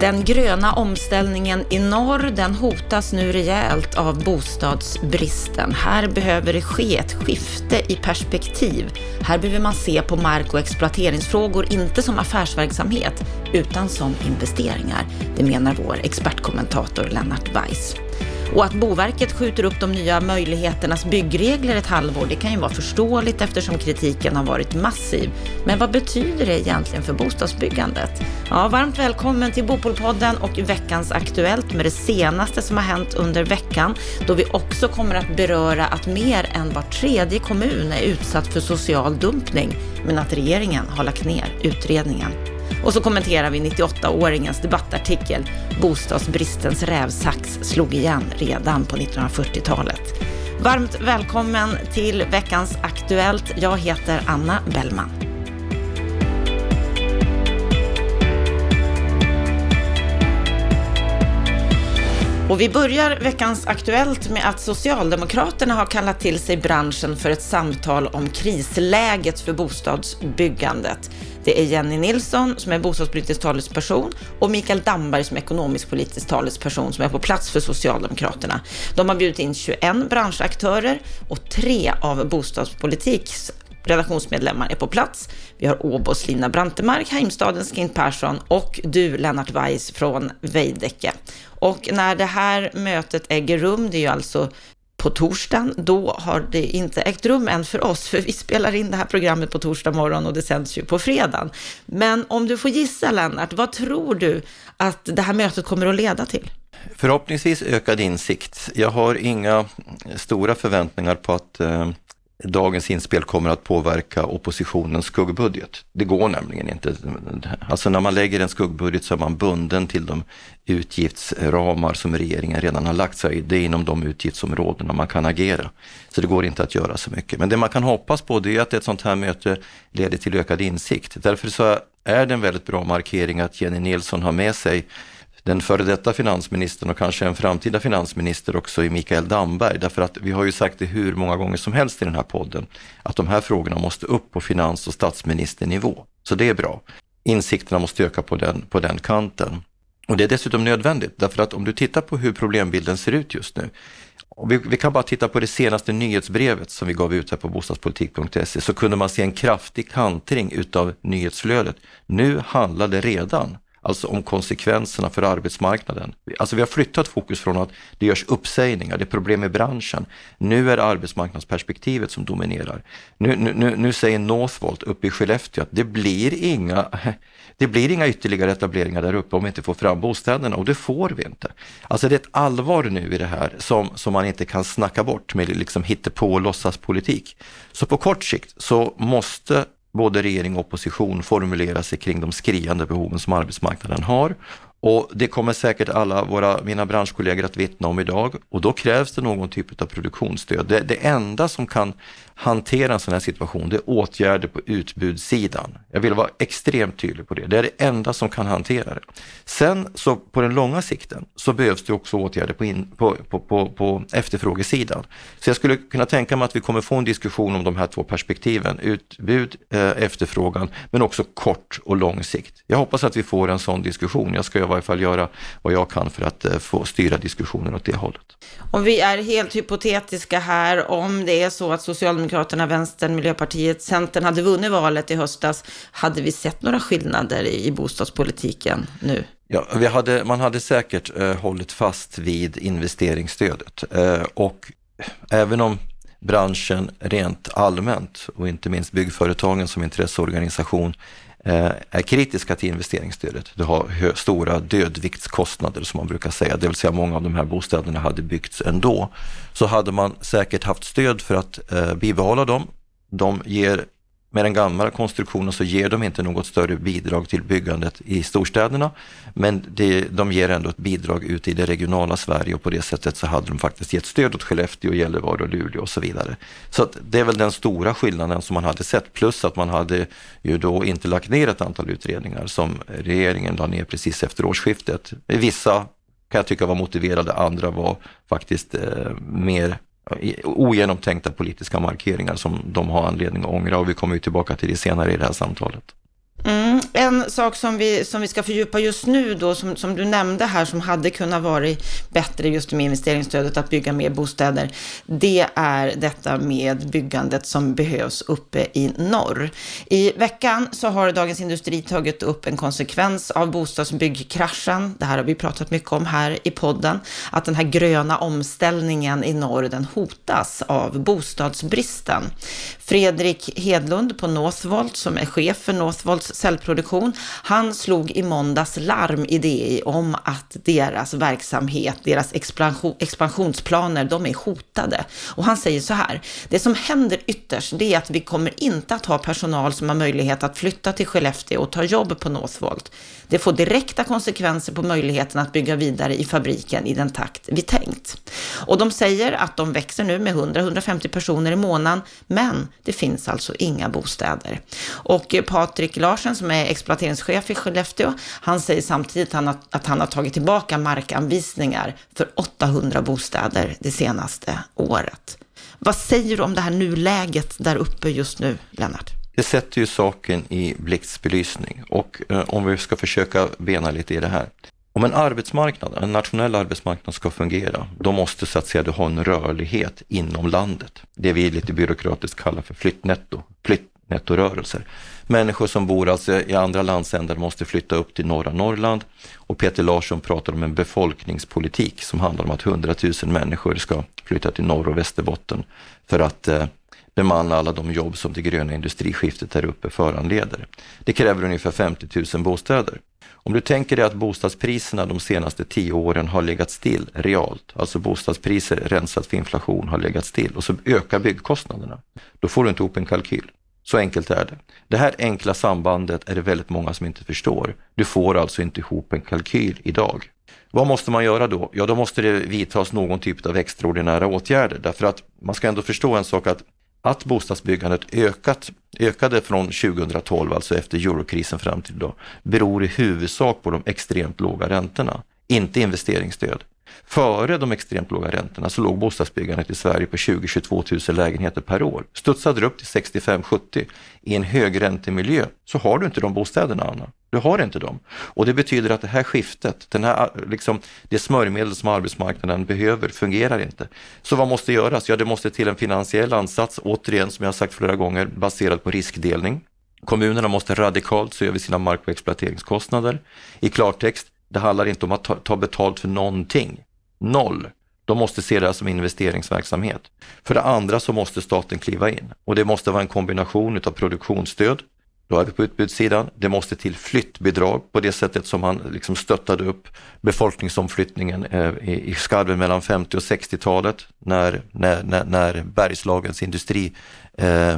Den gröna omställningen i norr, den hotas nu rejält av bostadsbristen. Här behöver det ske ett skifte i perspektiv. Här behöver man se på mark och exploateringsfrågor inte som affärsverksamhet, utan som investeringar. Det menar vår expertkommentator Lennart Weiss. Och att Boverket skjuter upp de nya möjligheternas byggregler ett halvår, det kan ju vara förståeligt eftersom kritiken har varit massiv. Men vad betyder det egentligen för bostadsbyggandet? Ja, varmt välkommen till Bopolpodden och veckans Aktuellt med det senaste som har hänt under veckan, då vi också kommer att beröra att mer än var tredje kommun är utsatt för social dumpning, men att regeringen har lagt ner utredningen. Och så kommenterar vi 98-åringens debattartikel Bostadsbristens rävsax slog igen redan på 1940-talet. Varmt välkommen till veckans Aktuellt. Jag heter Anna Bellman. Och vi börjar veckans Aktuellt med att Socialdemokraterna har kallat till sig branschen för ett samtal om krisläget för bostadsbyggandet. Det är Jenny Nilsson som är bostadspolitisk talesperson och Mikael Damberg som är ekonomisk politisk talesperson som är på plats för Socialdemokraterna. De har bjudit in 21 branschaktörer och tre av bostadspolitiks redaktionsmedlemmar är på plats. Vi har Åbos Lina Brantemark, Heimstadens Kent Persson och du Lennart Weiss från Veidekke. Och när det här mötet äger rum, det är ju alltså på torsdagen, då har det inte ägt rum än för oss, för vi spelar in det här programmet på torsdag morgon och det sänds ju på fredagen. Men om du får gissa Lennart, vad tror du att det här mötet kommer att leda till? Förhoppningsvis ökad insikt. Jag har inga stora förväntningar på att eh, dagens inspel kommer att påverka oppositionens skuggbudget. Det går nämligen inte. Alltså när man lägger en skuggbudget så är man bunden till de utgiftsramar som regeringen redan har lagt sig Det är inom de utgiftsområdena man kan agera. Så det går inte att göra så mycket. Men det man kan hoppas på det är att ett sånt här möte leder till ökad insikt. Därför så är det en väldigt bra markering att Jenny Nilsson har med sig den före detta finansministern och kanske en framtida finansminister också i Mikael Damberg. Därför att vi har ju sagt det hur många gånger som helst i den här podden, att de här frågorna måste upp på finans och statsministernivå. Så det är bra. Insikterna måste öka på den, på den kanten. Och det är dessutom nödvändigt, därför att om du tittar på hur problembilden ser ut just nu, vi, vi, kan bara titta på det senaste nyhetsbrevet som vi gav ut här på bostadspolitik.se så kunde man se en kraftig kantring utav nyhetsflödet. Nu handlar det redan alltså om konsekvenserna för arbetsmarknaden. Alltså vi har flyttat fokus från att det görs uppsägningar, det är problem i branschen. Nu är det arbetsmarknadsperspektivet som dominerar. Nu, nu, nu säger Northvolt uppe i Skellefteå att det blir inga det blir inga ytterligare etableringar där uppe om vi inte får fram bostäderna och det får vi inte. Alltså det är ett allvar nu i det här som, som man inte kan snacka bort med liksom hittepå och låtsaspolitik. Så på kort sikt så måste både regering och opposition formulera sig kring de skriande behoven som arbetsmarknaden har. Och det kommer säkert alla våra, mina branschkollegor att vittna om idag och då krävs det någon typ av produktionsstöd. Det, det enda som kan hantera en sån här situation, det är åtgärder på utbudssidan. Jag vill vara extremt tydlig på det. Det är det enda som kan hantera det. Sen så på den långa sikten så behövs det också åtgärder på, in, på, på, på, på efterfrågesidan. Så jag skulle kunna tänka mig att vi kommer få en diskussion om de här två perspektiven, utbud, eh, efterfrågan, men också kort och lång sikt. Jag hoppas att vi får en sån diskussion. Jag ska varje fall göra vad jag kan för att eh, få styra diskussionen åt det hållet. Om vi är helt hypotetiska här, om det är så att Socialdemokraterna Vänstern, Miljöpartiet, Centern hade vunnit valet i höstas, hade vi sett några skillnader i bostadspolitiken nu? Ja, vi hade, man hade säkert eh, hållit fast vid investeringsstödet eh, och även om branschen rent allmänt och inte minst byggföretagen som intresseorganisation Eh, är kritiska till investeringsstödet. det har stora dödviktskostnader som man brukar säga, det vill säga många av de här bostäderna hade byggts ändå. Så hade man säkert haft stöd för att eh, bibehålla dem. De ger med den gamla konstruktionen så ger de inte något större bidrag till byggandet i storstäderna, men det, de ger ändå ett bidrag ut i det regionala Sverige och på det sättet så hade de faktiskt gett stöd åt Skellefteå, Gällivare och Luleå och så vidare. Så det är väl den stora skillnaden som man hade sett, plus att man hade ju då inte lagt ner ett antal utredningar som regeringen la ner precis efter årsskiftet. Vissa kan jag tycka var motiverade, andra var faktiskt eh, mer Eh, ogenomtänkta politiska markeringar som de har anledning att ångra och vi kommer ju tillbaka till det senare i det här samtalet. Mm, en sak som vi, som vi ska fördjupa just nu då, som, som du nämnde här, som hade kunnat vara bättre just med investeringsstödet att bygga mer bostäder, det är detta med byggandet som behövs uppe i norr. I veckan så har Dagens Industri tagit upp en konsekvens av bostadsbyggkraschen. Det här har vi pratat mycket om här i podden, att den här gröna omställningen i norr, den hotas av bostadsbristen. Fredrik Hedlund på Northvolt, som är chef för Northvolts cellproduktion, han slog i måndags larm i DI om att deras verksamhet, deras expansionsplaner, de är hotade. Och han säger så här, det som händer ytterst, det är att vi kommer inte att ha personal som har möjlighet att flytta till Skellefteå och ta jobb på Northvolt. Det får direkta konsekvenser på möjligheten att bygga vidare i fabriken i den takt vi tänkt. Och de säger att de växer nu med 100-150 personer i månaden, men det finns alltså inga bostäder. Och Patrik Larsson Larsen som är exploateringschef i Skellefteå, han säger samtidigt att han har tagit tillbaka markanvisningar för 800 bostäder det senaste året. Vad säger du om det här nuläget där uppe just nu, Lennart? Det sätter ju saken i blixtbelysning och eh, om vi ska försöka bena lite i det här. Om en arbetsmarknad, en nationell arbetsmarknad ska fungera, då måste så att säga du ha en rörlighet inom landet. Det vi lite byråkratiskt kallar för flyttnetto, nettorörelser. Människor som bor alltså i andra landsändar måste flytta upp till norra Norrland och Peter Larsson pratar om en befolkningspolitik som handlar om att 100 000 människor ska flytta till Norr och Västerbotten för att eh, bemanna alla de jobb som det gröna industriskiftet här uppe föranleder. Det kräver ungefär 50 000 bostäder. Om du tänker dig att bostadspriserna de senaste tio åren har legat still realt, alltså bostadspriser rensat för inflation har legat still och så ökar byggkostnaderna, då får du inte ihop en kalkyl. Så enkelt är det. Det här enkla sambandet är det väldigt många som inte förstår. Du får alltså inte ihop en kalkyl idag. Vad måste man göra då? Ja, då måste det vidtas någon typ av extraordinära åtgärder därför att man ska ändå förstå en sak att att bostadsbyggandet ökat, ökade från 2012, alltså efter eurokrisen fram till idag, beror i huvudsak på de extremt låga räntorna, inte investeringsstöd. Före de extremt låga räntorna så låg bostadsbyggandet i Sverige på 20-22 000 lägenheter per år. Studsade det upp till 65-70. I en högräntemiljö så har du inte de bostäderna, Anna. Du har inte dem. Och det betyder att det här skiftet, den här, liksom, det smörjmedel som arbetsmarknaden behöver fungerar inte. Så vad måste göras? Ja, det måste till en finansiell ansats, återigen som jag sagt flera gånger, baserad på riskdelning. Kommunerna måste radikalt se över sina mark och exploateringskostnader. I klartext, det handlar inte om att ta, ta betalt för någonting. Noll. De måste se det här som investeringsverksamhet. För det andra så måste staten kliva in och det måste vara en kombination utav produktionsstöd, då är vi på utbudssidan. Det måste till flyttbidrag på det sättet som man liksom stöttade upp befolkningsomflyttningen eh, i skarven mellan 50 och 60-talet när, när, när, Bergslagens industri eh,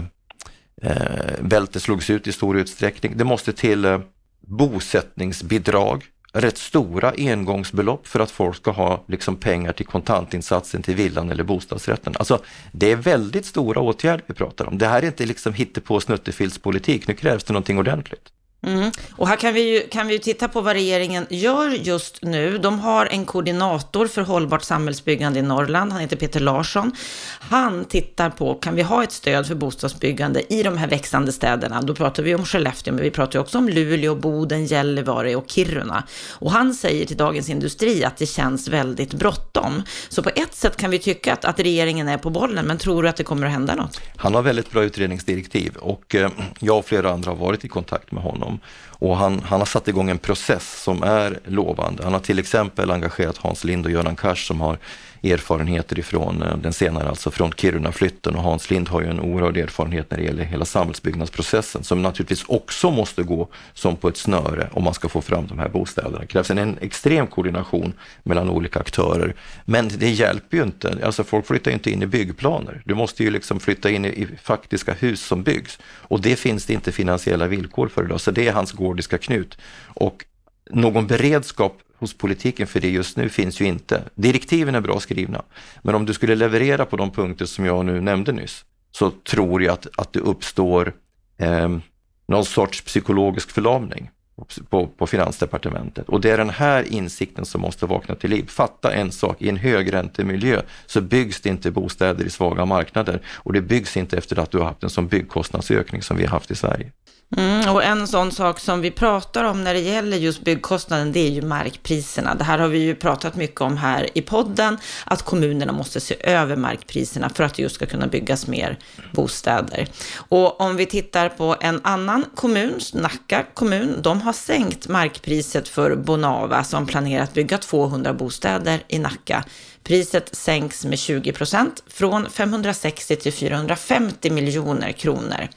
eh, slogs ut i stor utsträckning. Det måste till eh, bosättningsbidrag rätt stora engångsbelopp för att folk ska ha liksom pengar till kontantinsatsen till villan eller bostadsrätten. Alltså, det är väldigt stora åtgärder vi pratar om. Det här är inte liksom hittepå snuttefiltspolitik, nu krävs det någonting ordentligt. Mm. Och här kan vi, ju, kan vi ju titta på vad regeringen gör just nu. De har en koordinator för hållbart samhällsbyggande i Norrland, han heter Peter Larsson. Han tittar på, kan vi ha ett stöd för bostadsbyggande i de här växande städerna? Då pratar vi om Skellefteå, men vi pratar också om Luleå, Boden, Gällivare och Kiruna. Och han säger till Dagens Industri att det känns väldigt bråttom. Så på ett sätt kan vi tycka att, att regeringen är på bollen, men tror du att det kommer att hända något? Han har väldigt bra utredningsdirektiv och eh, jag och flera andra har varit i kontakt med honom honom. Och han, han har satt igång en process som är lovande. Han har till exempel engagerat Hans Lind och Göran Kars som har erfarenheter ifrån eh, den senare, alltså från Kiruna-flytten och Hans Lind har ju en oerhörd erfarenhet när det gäller hela samhällsbyggnadsprocessen som naturligtvis också måste gå som på ett snöre om man ska få fram de här bostäderna. Det krävs en, extrem koordination mellan olika aktörer. Men det hjälper ju inte, alltså folk flyttar ju inte in i byggplaner. Du måste ju liksom flytta in i, i faktiska hus som byggs och det finns det inte finansiella villkor för idag, så det är hans gordiska knut. Och någon beredskap hos politiken för det just nu finns ju inte. Direktiven är bra skrivna, men om du skulle leverera på de punkter som jag nu nämnde nyss, så tror jag att, att det uppstår eh, någon sorts psykologisk förlamning på, på Finansdepartementet. Och det är den här insikten som måste vakna till liv. Fatta en sak, i en högräntemiljö så byggs det inte bostäder i svaga marknader och det byggs inte efter att du har haft en sån byggkostnadsökning som vi har haft i Sverige. Mm, och en sån sak som vi pratar om när det gäller just byggkostnaden, det är ju markpriserna. Det här har vi ju pratat mycket om här i podden, att kommunerna måste se över markpriserna för att det just ska kunna byggas mer bostäder. Och om vi tittar på en annan kommun, Nacka kommun, de har sänkt markpriset för Bonava som planerar att bygga 200 bostäder i Nacka. Priset sänks med 20 procent från 560 till 450 miljoner kronor.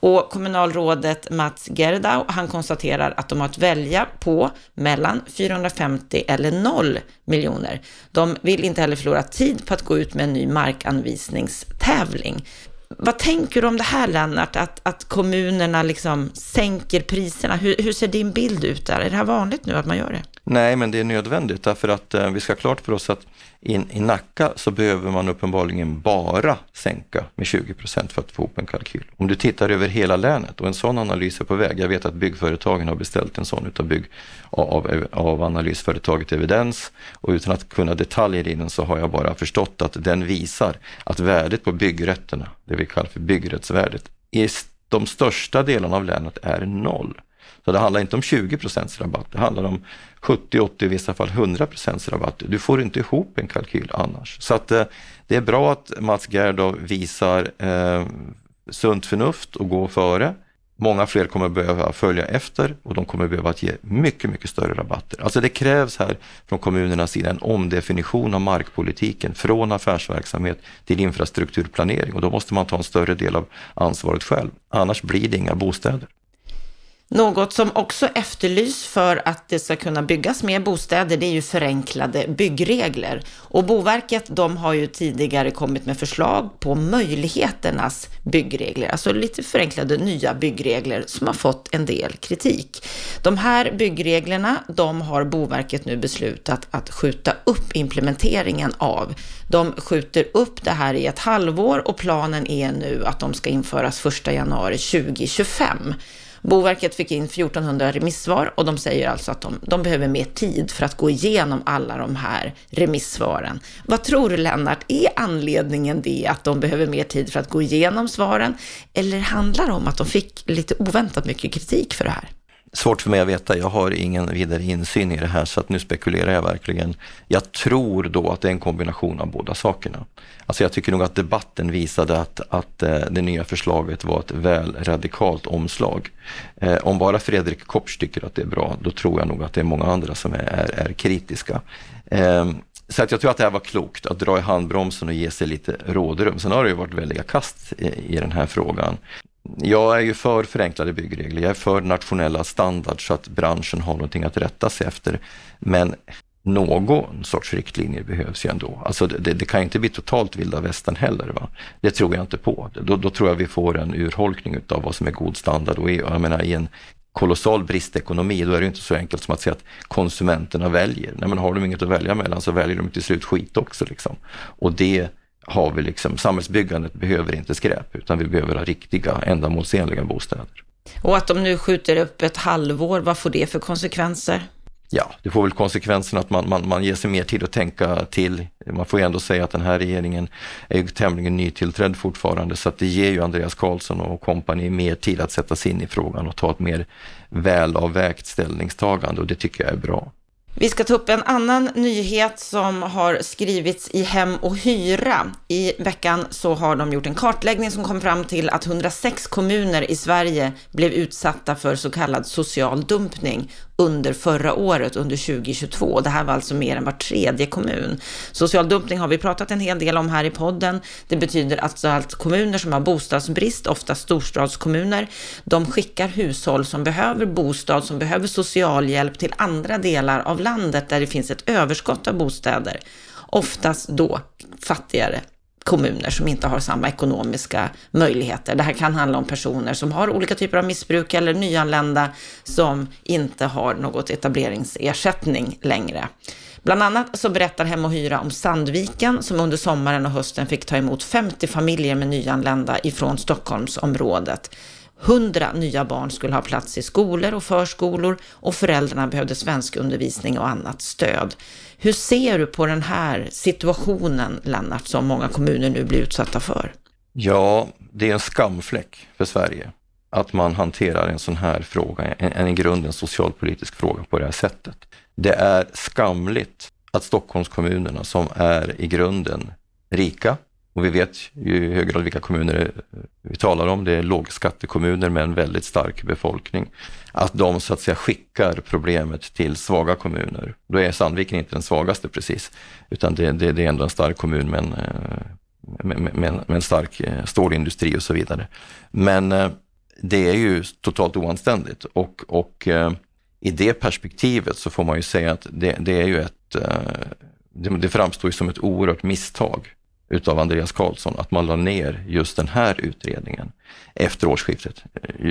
Och kommunalrådet Mats Gerdau, han konstaterar att de har att välja på mellan 450 eller 0 miljoner. De vill inte heller förlora tid på att gå ut med en ny markanvisningstävling. Vad tänker du om det här Lennart, att, att kommunerna liksom sänker priserna? Hur, hur ser din bild ut där? Är det här vanligt nu att man gör det? Nej, men det är nödvändigt därför att eh, vi ska ha klart för oss att in, i Nacka så behöver man uppenbarligen bara sänka med 20 procent för att få ihop en kalkyl. Om du tittar över hela länet och en sån analys är på väg. Jag vet att byggföretagen har beställt en sån utav bygg, av, eh, av analysföretaget Evidens och utan att kunna detaljer i den så har jag bara förstått att den visar att värdet på byggrätterna, det vi kallar för byggrättsvärdet, i de största delarna av länet är noll. Så det handlar inte om 20 procents rabatt, det handlar om 70, 80, i vissa fall 100 procents rabatt. Du får inte ihop en kalkyl annars. Så att eh, det är bra att Mats Gerdau visar eh, sunt förnuft och går före. Många fler kommer behöva följa efter och de kommer behöva ge mycket, mycket större rabatter. Alltså det krävs här från kommunernas sida en omdefinition av markpolitiken från affärsverksamhet till infrastrukturplanering och då måste man ta en större del av ansvaret själv. Annars blir det inga bostäder. Något som också efterlys för att det ska kunna byggas mer bostäder, det är ju förenklade byggregler. Och Boverket, de har ju tidigare kommit med förslag på möjligheternas byggregler, alltså lite förenklade nya byggregler som har fått en del kritik. De här byggreglerna, de har Boverket nu beslutat att skjuta upp implementeringen av. De skjuter upp det här i ett halvår och planen är nu att de ska införas 1 januari 2025. Boverket fick in 1400 remissvar och de säger alltså att de, de behöver mer tid för att gå igenom alla de här remissvaren. Vad tror du Lennart, är anledningen det att de behöver mer tid för att gå igenom svaren? Eller handlar det om att de fick lite oväntat mycket kritik för det här? Svårt för mig att veta, jag har ingen vidare insyn i det här så att nu spekulerar jag verkligen. Jag tror då att det är en kombination av båda sakerna. Alltså jag tycker nog att debatten visade att, att eh, det nya förslaget var ett väl radikalt omslag. Eh, om bara Fredrik Kopsch tycker att det är bra, då tror jag nog att det är många andra som är, är, är kritiska. Ehm, så att jag tror att det här var klokt, att dra i handbromsen och ge sig lite rådrum. Sen har det ju varit väldiga kast i, i den här frågan. Jag är ju för förenklade byggregler, jag är för nationella standards så att branschen har någonting att rätta sig efter. Men någon sorts riktlinjer behövs ju ändå. Alltså det, det kan inte bli totalt vilda västern heller. Va? Det tror jag inte på. Då, då tror jag vi får en urholkning av vad som är god standard och jag menar, i en kolossal bristekonomi, då är det inte så enkelt som att säga att konsumenterna väljer. Nej, men har de inget att välja mellan så väljer de till slut skit också. Liksom. Och det har vi liksom, samhällsbyggandet behöver inte skräp, utan vi behöver ha riktiga, ändamålsenliga bostäder. Och att de nu skjuter upp ett halvår, vad får det för konsekvenser? Ja, det får väl konsekvensen att man, man, man ger sig mer tid att tänka till. Man får ju ändå säga att den här regeringen är ju tämligen nytillträdd fortfarande, så att det ger ju Andreas Karlsson och kompani mer tid att sätta sig in i frågan och ta ett mer välavvägt ställningstagande och det tycker jag är bra. Vi ska ta upp en annan nyhet som har skrivits i Hem och Hyra. I veckan så har de gjort en kartläggning som kom fram till att 106 kommuner i Sverige blev utsatta för så kallad social dumpning under förra året, under 2022. Det här var alltså mer än var tredje kommun. Social dumpning har vi pratat en hel del om här i podden. Det betyder alltså att kommuner som har bostadsbrist, ofta storstadskommuner, de skickar hushåll som behöver bostad, som behöver socialhjälp till andra delar av landet där det finns ett överskott av bostäder. Oftast då fattigare kommuner som inte har samma ekonomiska möjligheter. Det här kan handla om personer som har olika typer av missbruk eller nyanlända som inte har något etableringsersättning längre. Bland annat så berättar Hem och Hyra om Sandviken som under sommaren och hösten fick ta emot 50 familjer med nyanlända ifrån Stockholmsområdet. 100 nya barn skulle ha plats i skolor och förskolor och föräldrarna behövde svenskundervisning och annat stöd. Hur ser du på den här situationen, Lennart, som många kommuner nu blir utsatta för? Ja, det är en skamfläck för Sverige att man hanterar en sån här fråga, en, en i grunden socialpolitisk fråga på det här sättet. Det är skamligt att Stockholmskommunerna som är i grunden rika, och vi vet ju i hög grad vilka kommuner vi talar om, det är lågskattekommuner med en väldigt stark befolkning, att de så att säga skickar problemet till svaga kommuner. Då är Sandviken inte den svagaste precis, utan det, det, det är ändå en stark kommun med en, eh, med, med, med en stark eh, stålindustri och så vidare. Men eh, det är ju totalt oanständigt och, och i det perspektivet så får man ju säga att det, det är ju ett, det, det framstår ju som ett oerhört misstag utav Andreas Karlsson att man la ner just den här utredningen efter årsskiftet.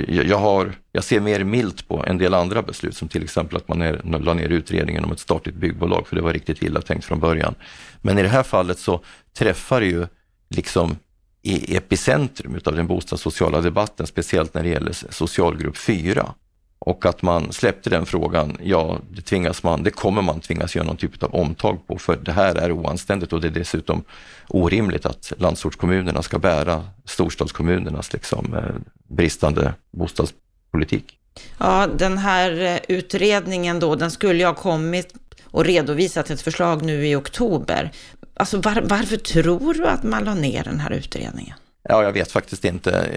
Jag, har, jag ser mer milt på en del andra beslut som till exempel att man är, la ner utredningen om ett statligt byggbolag för det var riktigt illa tänkt från början. Men i det här fallet så träffar det ju liksom i epicentrum utav den bostadssociala debatten, speciellt när det gäller socialgrupp 4. Och att man släppte den frågan, ja, det tvingas man, det kommer man tvingas göra någon typ av omtag på, för det här är oanständigt och det är dessutom orimligt att landsortskommunerna ska bära storstadskommunernas liksom, eh, bristande bostadspolitik. Ja, den här eh, utredningen då, den skulle ju ha kommit och redovisat ett förslag nu i oktober. Alltså var, varför tror du att man la ner den här utredningen? Ja, jag vet faktiskt inte.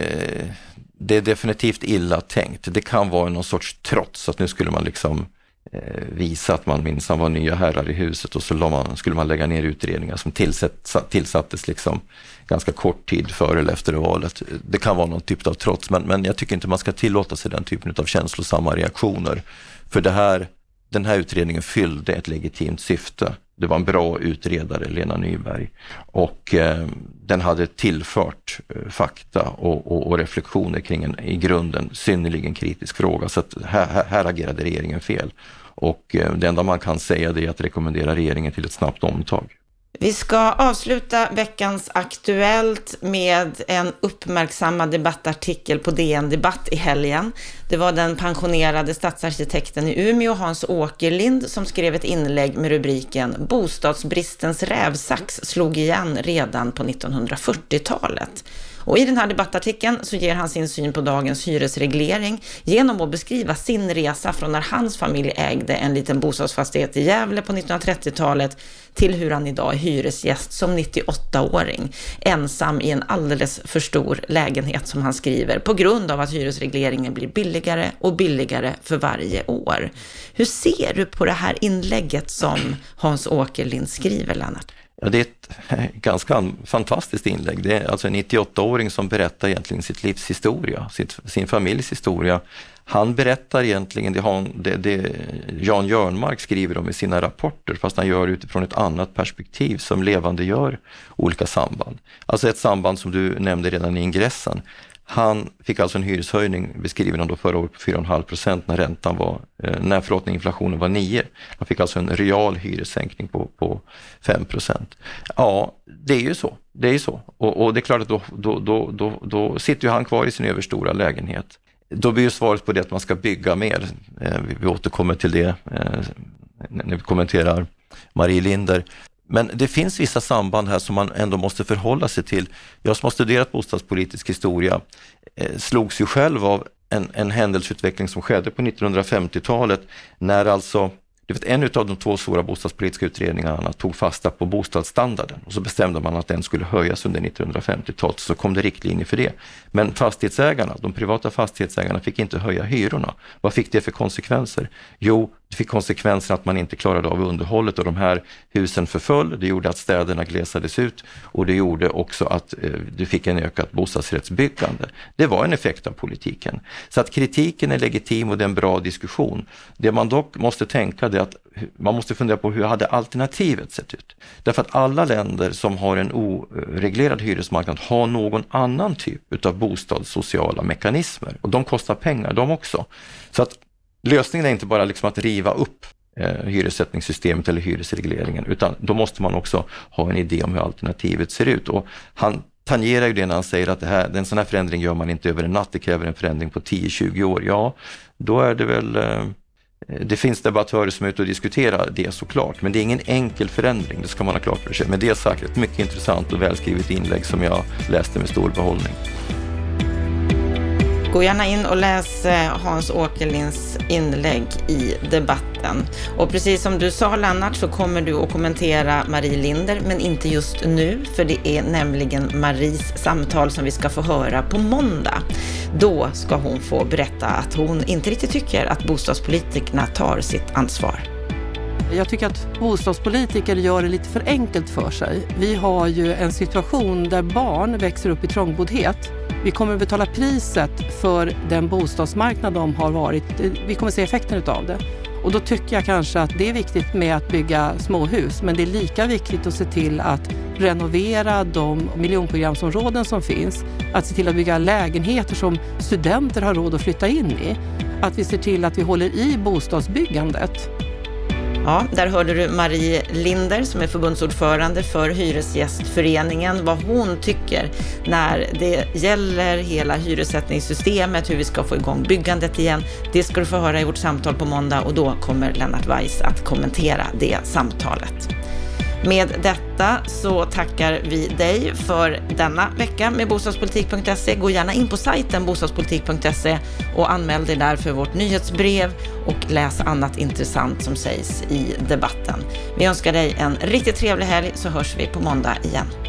Det är definitivt illa tänkt. Det kan vara någon sorts trots, att nu skulle man liksom eh, visa att man minsann var nya herrar i huset och så man, skulle man lägga ner utredningar som tillsätts, tillsattes liksom ganska kort tid före eller efter valet. Det kan vara någon typ av trots, men, men jag tycker inte man ska tillåta sig den typen av känslosamma reaktioner. För det här, den här utredningen fyllde ett legitimt syfte. Det var en bra utredare, Lena Nyberg, och eh, den hade tillfört eh, fakta och, och, och, reflektioner kring en i grunden synnerligen kritisk fråga. Så att här, här, agerade regeringen fel. Och eh, det enda man kan säga det är att rekommendera regeringen till ett snabbt omtag. Vi ska avsluta veckans Aktuellt med en uppmärksammad debattartikel på DN Debatt i helgen. Det var den pensionerade stadsarkitekten i Umeå, Hans Åkerlind, som skrev ett inlägg med rubriken Bostadsbristens rävsax slog igen redan på 1940-talet. Och i den här debattartikeln så ger han sin syn på dagens hyresreglering genom att beskriva sin resa från när hans familj ägde en liten bostadsfastighet i Gävle på 1930-talet till hur han idag är hyresgäst som 98-åring, ensam i en alldeles för stor lägenhet som han skriver, på grund av att hyresregleringen blir billigare och billigare för varje år. Hur ser du på det här inlägget som Hans Åkerlind skriver, Lennart? Ja, det är ett ganska fantastiskt inlägg. Det är alltså en 98-åring som berättar egentligen sitt livs historia, sitt, sin familjs historia. Han berättar egentligen det, han, det, det Jan Jörnmark skriver om i sina rapporter, fast han gör utifrån ett annat perspektiv som levande gör olika samband. Alltså ett samband som du nämnde redan i ingressen. Han fick alltså en hyreshöjning, beskriven han då förra året, på 4,5 procent när räntan var, eh, när förlåt, inflationen var 9. Han fick alltså en real hyressänkning på, på 5 procent. Ja, det är ju så. Det är ju så. Och, och det är klart att då, då, då, då, då sitter ju han kvar i sin överstora lägenhet. Då blir ju svaret på det att man ska bygga mer. Eh, vi, återkommer till det eh, när vi kommenterar Marie Linder. Men det finns vissa samband här som man ändå måste förhålla sig till. Jag som har studerat bostadspolitisk historia eh, slogs ju själv av en, en händelseutveckling som skedde på 1950-talet när alltså du vet, en av de två stora bostadspolitiska utredningarna tog fasta på bostadsstandarden och så bestämde man att den skulle höjas under 1950-talet, så kom det riktlinjer för det. Men fastighetsägarna, de privata fastighetsägarna fick inte höja hyrorna. Vad fick det för konsekvenser? Jo, det fick konsekvensen att man inte klarade av underhållet och de här husen förföll. Det gjorde att städerna glesades ut och det gjorde också att eh, du fick en ökat bostadsrättsbyggande. Det var en effekt av politiken. Så att kritiken är legitim och det är en bra diskussion. Det man dock måste tänka är att man måste fundera på hur hade alternativet sett ut? Därför att alla länder som har en oreglerad hyresmarknad har någon annan typ utav bostadssociala mekanismer och de kostar pengar de också. Så att lösningen är inte bara liksom att riva upp eh, hyressättningssystemet eller hyresregleringen, utan då måste man också ha en idé om hur alternativet ser ut. Och han tangerar ju det när han säger att det här, en sån här förändring gör man inte över en natt, det kräver en förändring på 10-20 år. Ja, då är det väl eh, det finns debattörer som är ute och diskuterar det såklart, men det är ingen enkel förändring, det ska man ha klart för sig. Men det är sagt ett mycket intressant och välskrivet inlägg som jag läste med stor behållning. Gå gärna in och läs eh, Hans Åkerlinds inlägg i debatten. Och precis som du sa Lennart så kommer du att kommentera Marie Linder, men inte just nu, för det är nämligen Maries samtal som vi ska få höra på måndag. Då ska hon få berätta att hon inte riktigt tycker att bostadspolitikerna tar sitt ansvar. Jag tycker att bostadspolitiker gör det lite för enkelt för sig. Vi har ju en situation där barn växer upp i trångboddhet vi kommer att betala priset för den bostadsmarknad de har varit. Vi kommer att se effekten av det. Och då tycker jag kanske att det är viktigt med att bygga småhus, men det är lika viktigt att se till att renovera de miljonprogramsområden som finns. Att se till att bygga lägenheter som studenter har råd att flytta in i. Att vi ser till att vi håller i bostadsbyggandet. Ja, där hörde du Marie Linder som är förbundsordförande för Hyresgästföreningen, vad hon tycker när det gäller hela hyressättningssystemet, hur vi ska få igång byggandet igen. Det ska du få höra i vårt samtal på måndag och då kommer Lennart Weiss att kommentera det samtalet. Med detta så tackar vi dig för denna vecka med bostadspolitik.se. Gå gärna in på sajten bostadspolitik.se och anmäl dig där för vårt nyhetsbrev och läs annat intressant som sägs i debatten. Vi önskar dig en riktigt trevlig helg så hörs vi på måndag igen.